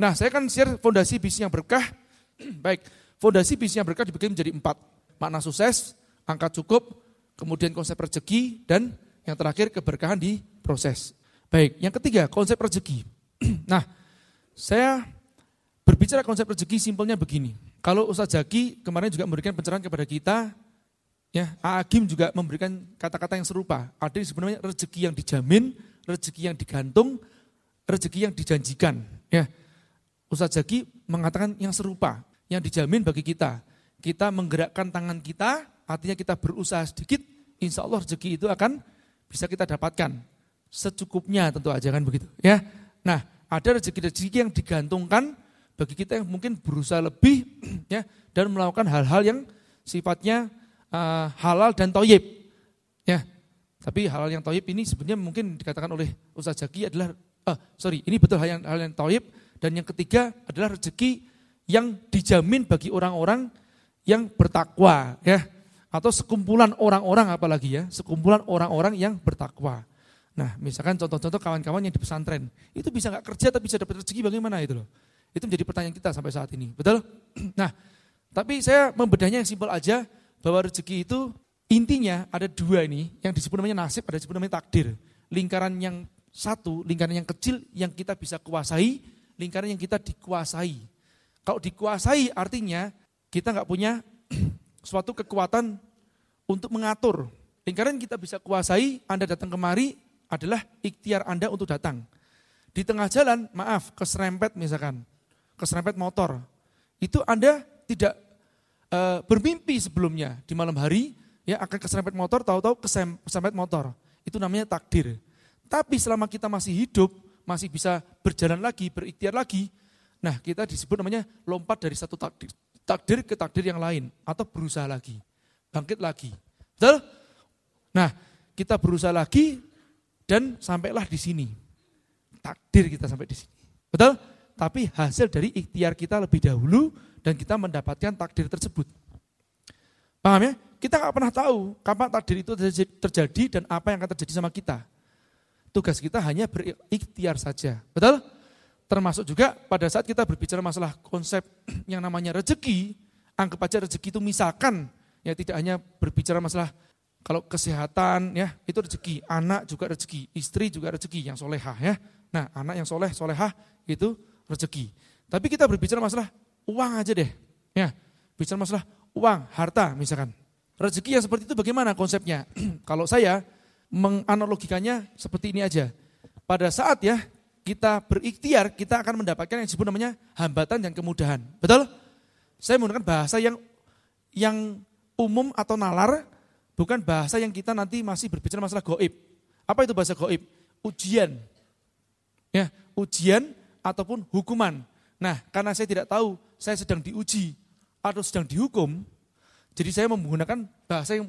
Nah, saya akan share fondasi bisnis yang berkah. Baik, fondasi bisnis yang berkah dibagi menjadi empat. Makna sukses, angka cukup, kemudian konsep rezeki, dan yang terakhir keberkahan di proses. Baik, yang ketiga konsep rezeki. nah, saya berbicara konsep rezeki simpelnya begini. Kalau Ustaz Zaki kemarin juga memberikan pencerahan kepada kita, ya Agim juga memberikan kata-kata yang serupa. Ada sebenarnya rezeki yang dijamin, rezeki yang digantung, rezeki yang dijanjikan. Ya, Ustaz Zaki mengatakan yang serupa, yang dijamin bagi kita. Kita menggerakkan tangan kita, artinya kita berusaha sedikit, insya Allah rezeki itu akan bisa kita dapatkan. Secukupnya tentu aja kan begitu. Ya, Nah ada rezeki-rezeki yang digantungkan bagi kita yang mungkin berusaha lebih ya dan melakukan hal-hal yang sifatnya uh, halal dan toyib. Ya, tapi hal, hal yang toyib ini sebenarnya mungkin dikatakan oleh Ustaz Jaki adalah, uh, sorry, ini betul hal yang, hal yang toyib. Dan yang ketiga adalah rezeki yang dijamin bagi orang-orang yang bertakwa. ya Atau sekumpulan orang-orang apalagi ya, sekumpulan orang-orang yang bertakwa. Nah, misalkan contoh-contoh kawan-kawan yang di pesantren, itu bisa nggak kerja tapi bisa dapat rezeki bagaimana itu loh. Itu menjadi pertanyaan kita sampai saat ini, betul? Nah, tapi saya membedahnya yang simpel aja, bahwa rezeki itu intinya ada dua ini, yang disebut namanya nasib, ada disebut namanya takdir. Lingkaran yang satu, lingkaran yang kecil yang kita bisa kuasai, lingkaran yang kita dikuasai. Kalau dikuasai artinya kita nggak punya suatu kekuatan untuk mengatur. Lingkaran yang kita bisa kuasai, Anda datang kemari, adalah ikhtiar Anda untuk datang. Di tengah jalan, maaf, keserempet misalkan, keserempet motor. Itu Anda tidak e, bermimpi sebelumnya di malam hari, ya akan keserempet motor, tahu-tahu keserempet motor. Itu namanya takdir. Tapi selama kita masih hidup, masih bisa berjalan lagi, berikhtiar lagi, nah kita disebut namanya lompat dari satu takdir, takdir ke takdir yang lain, atau berusaha lagi, bangkit lagi. Betul? Nah, kita berusaha lagi, dan sampailah di sini. Takdir kita sampai di sini. Betul? Tapi hasil dari ikhtiar kita lebih dahulu dan kita mendapatkan takdir tersebut. Paham ya? Kita nggak pernah tahu kapan takdir itu terjadi dan apa yang akan terjadi sama kita. Tugas kita hanya berikhtiar saja. Betul? Termasuk juga pada saat kita berbicara masalah konsep yang namanya rezeki, anggap aja rezeki itu misalkan ya tidak hanya berbicara masalah kalau kesehatan ya itu rezeki, anak juga rezeki, istri juga rezeki yang solehah ya. Nah anak yang soleh, solehah itu rezeki. Tapi kita berbicara masalah uang aja deh. Ya, bicara masalah uang, harta misalkan. Rezeki yang seperti itu bagaimana konsepnya? Kalau saya menganalogikannya seperti ini aja. Pada saat ya kita berikhtiar, kita akan mendapatkan yang disebut namanya hambatan dan kemudahan. Betul? Saya menggunakan bahasa yang yang umum atau nalar Bukan bahasa yang kita nanti masih berbicara masalah goib. Apa itu bahasa goib? Ujian. Ya, ujian ataupun hukuman. Nah, karena saya tidak tahu saya sedang diuji atau sedang dihukum, jadi saya menggunakan bahasa yang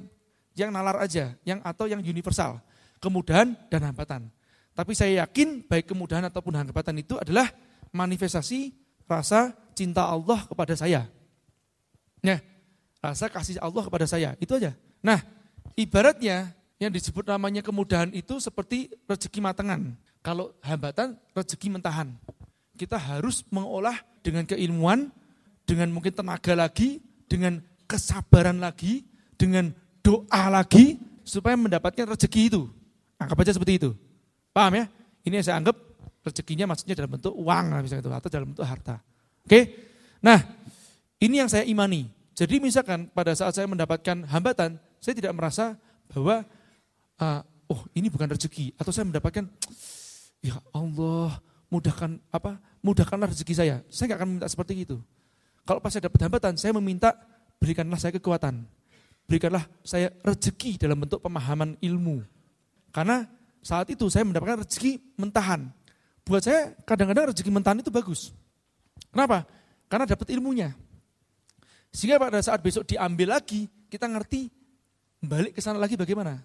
yang nalar aja, yang atau yang universal. Kemudahan dan hambatan. Tapi saya yakin baik kemudahan ataupun hambatan itu adalah manifestasi rasa cinta Allah kepada saya. Ya, rasa kasih Allah kepada saya. Itu aja. Nah, Ibaratnya yang disebut namanya kemudahan itu seperti rezeki matangan. Kalau hambatan, rezeki mentahan. Kita harus mengolah dengan keilmuan, dengan mungkin tenaga lagi, dengan kesabaran lagi, dengan doa lagi, supaya mendapatkan rezeki itu. Anggap aja seperti itu. Paham ya? Ini yang saya anggap rezekinya maksudnya dalam bentuk uang misalnya itu, atau dalam bentuk harta. Oke? Nah, ini yang saya imani. Jadi misalkan pada saat saya mendapatkan hambatan, saya tidak merasa bahwa uh, oh ini bukan rezeki atau saya mendapatkan ya Allah mudahkan apa mudahkanlah rezeki saya. Saya nggak akan minta seperti itu. Kalau pas saya dapat hambatan, saya meminta berikanlah saya kekuatan. Berikanlah saya rezeki dalam bentuk pemahaman ilmu. Karena saat itu saya mendapatkan rezeki mentahan. Buat saya kadang-kadang rezeki mentahan itu bagus. Kenapa? Karena dapat ilmunya. Sehingga pada saat besok diambil lagi, kita ngerti balik ke sana lagi bagaimana?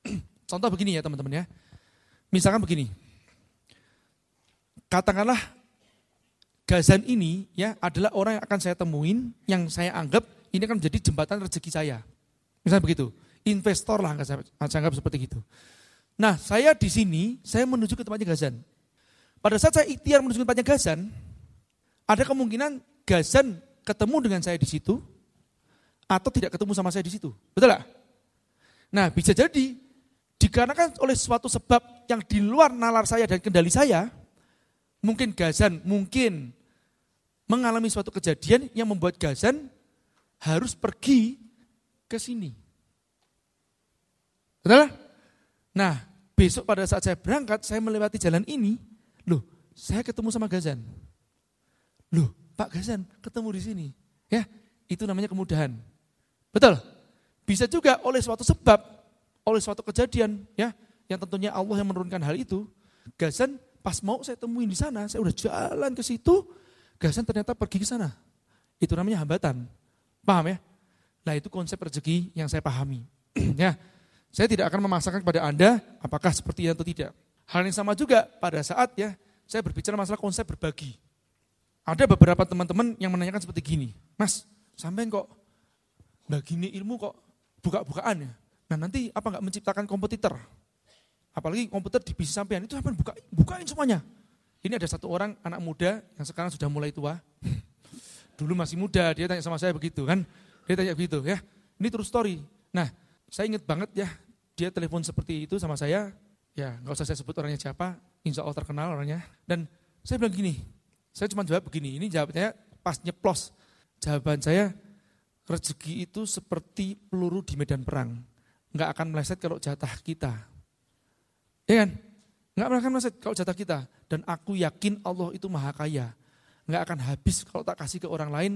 Contoh begini ya teman-teman ya. Misalkan begini. Katakanlah Gazan ini ya adalah orang yang akan saya temuin, yang saya anggap ini akan menjadi jembatan rezeki saya. Misalnya begitu. Investor lah saya, anggap seperti itu. Nah, saya di sini, saya menuju ke tempatnya Gazan. Pada saat saya ikhtiar menuju ke tempatnya Gazan, ada kemungkinan Gazan ketemu dengan saya di situ atau tidak ketemu sama saya di situ. Betul gak? Nah, bisa jadi dikarenakan oleh suatu sebab yang di luar nalar saya dan kendali saya, mungkin Gazan mungkin mengalami suatu kejadian yang membuat Gazan harus pergi ke sini. Betul? Nah, besok pada saat saya berangkat, saya melewati jalan ini, loh, saya ketemu sama Gazan. Loh, Pak Gazan ketemu di sini. Ya, itu namanya kemudahan. Betul? Bisa juga oleh suatu sebab, oleh suatu kejadian, ya, yang tentunya Allah yang menurunkan hal itu. Gazan pas mau saya temuin di sana, saya udah jalan ke situ, Gazan ternyata pergi ke sana. Itu namanya hambatan. Paham ya? Nah itu konsep rezeki yang saya pahami. ya, saya tidak akan memaksakan kepada Anda apakah seperti itu atau tidak. Hal yang sama juga pada saat ya saya berbicara masalah konsep berbagi. Ada beberapa teman-teman yang menanyakan seperti gini, Mas, sampai kok bagi ini ilmu kok buka-bukaan ya? Nah nanti apa nggak menciptakan kompetitor? Apalagi komputer di bisnis sampean itu apa buka, bukain semuanya. Ini ada satu orang anak muda yang sekarang sudah mulai tua. Dulu masih muda, dia tanya sama saya begitu kan. Dia tanya begitu ya. Ini true story. Nah, saya ingat banget ya, dia telepon seperti itu sama saya. Ya, nggak usah saya sebut orangnya siapa, insya Allah terkenal orangnya. Dan saya bilang gini, saya cuma jawab begini, ini jawabnya pas nyeplos. Jawaban saya, rezeki itu seperti peluru di medan perang. Nggak akan meleset kalau jatah kita. Ya kan? Nggak akan meleset kalau jatah kita. Dan aku yakin Allah itu maha kaya. Nggak akan habis kalau tak kasih ke orang lain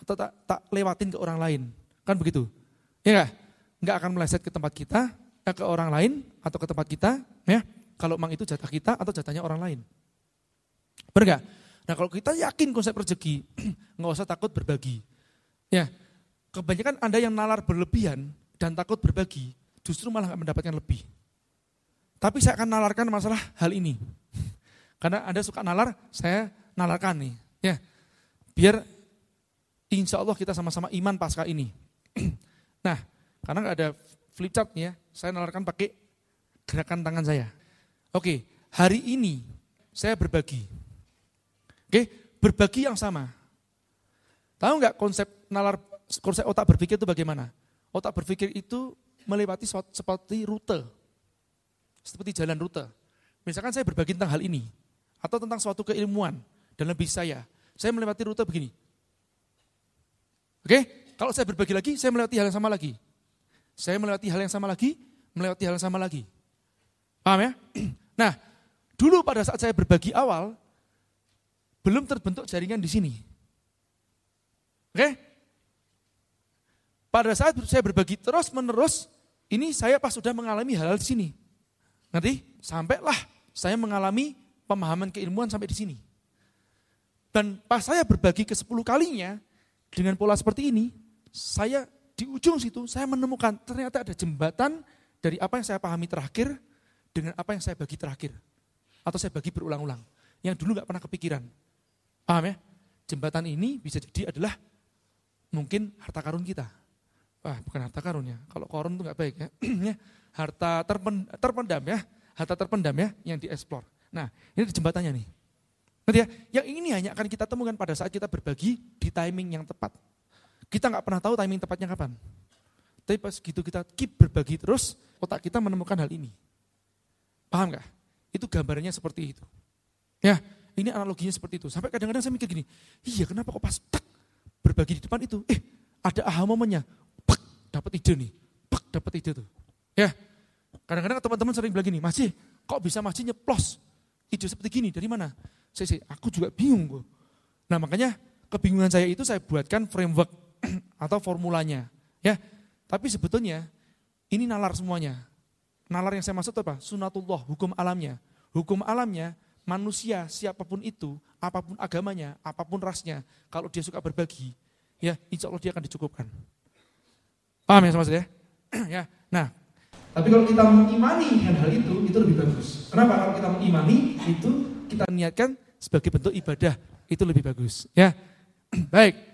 atau tak, tak lewatin ke orang lain. Kan begitu? Ya nggak? Nggak akan meleset ke tempat kita, eh, ke orang lain atau ke tempat kita. ya Kalau memang itu jatah kita atau jatahnya orang lain. Benar gak? Nah kalau kita yakin konsep rezeki, nggak usah takut berbagi. Ya, kebanyakan Anda yang nalar berlebihan dan takut berbagi, justru malah mendapatkan lebih. Tapi saya akan nalarkan masalah hal ini. Karena Anda suka nalar, saya nalarkan nih. Ya, biar insya Allah kita sama-sama iman pasca ini. nah, karena nggak ada flip chart ya, saya nalarkan pakai gerakan tangan saya. Oke, hari ini saya berbagi. Oke, berbagi yang sama. Tahu nggak konsep nalar konsep otak berpikir itu bagaimana? Otak berpikir itu melewati seperti rute. Seperti jalan rute. Misalkan saya berbagi tentang hal ini atau tentang suatu keilmuan dalam bisnis saya. Saya melewati rute begini. Oke, kalau saya berbagi lagi, saya melewati hal yang sama lagi. Saya melewati hal yang sama lagi, melewati hal yang sama lagi. Paham ya? Nah, dulu pada saat saya berbagi awal, belum terbentuk jaringan di sini. Oke? Pada saat saya berbagi terus menerus, ini saya pas sudah mengalami hal-hal di sini. Nanti sampailah saya mengalami pemahaman keilmuan sampai di sini. Dan pas saya berbagi ke sepuluh kalinya dengan pola seperti ini, saya di ujung situ saya menemukan ternyata ada jembatan dari apa yang saya pahami terakhir dengan apa yang saya bagi terakhir. Atau saya bagi berulang-ulang. Yang dulu nggak pernah kepikiran. Paham ya? Jembatan ini bisa jadi adalah mungkin harta karun kita. Wah, bukan harta karun ya. Kalau korun itu nggak baik ya. ya. harta terpen, terpendam ya. Harta terpendam ya yang dieksplor. Nah, ini jembatannya nih. Ya, yang ini hanya akan kita temukan pada saat kita berbagi di timing yang tepat. Kita nggak pernah tahu timing tepatnya kapan. Tapi pas gitu kita keep berbagi terus, otak kita menemukan hal ini. Paham nggak? Itu gambarnya seperti itu. Ya, ini analoginya seperti itu. Sampai kadang-kadang saya mikir gini, iya kenapa kok pas tak, berbagi di depan itu, eh ada aha momennya, pak dapat ide nih, pak dapat ide tuh. Ya, kadang-kadang teman-teman sering bilang gini, masih kok bisa masih nyeplos ide seperti gini dari mana? Saya sih, aku juga bingung kok. Nah makanya kebingungan saya itu saya buatkan framework atau formulanya. Ya, tapi sebetulnya ini nalar semuanya. Nalar yang saya maksud apa? Sunatullah, hukum alamnya. Hukum alamnya manusia siapa pun itu, apa pun agamanya, apa pun rasnya, kalau dia suka berbagi, ya insya Allah dia akan dicukupkan. Paham ya saya? ya. Nah, tapi kalau kita mengimani hal-hal itu, itu lebih bagus. Kenapa? Kalau kita mengimani itu kita niatkan sebagai bentuk ibadah, itu lebih bagus. Ya, baik.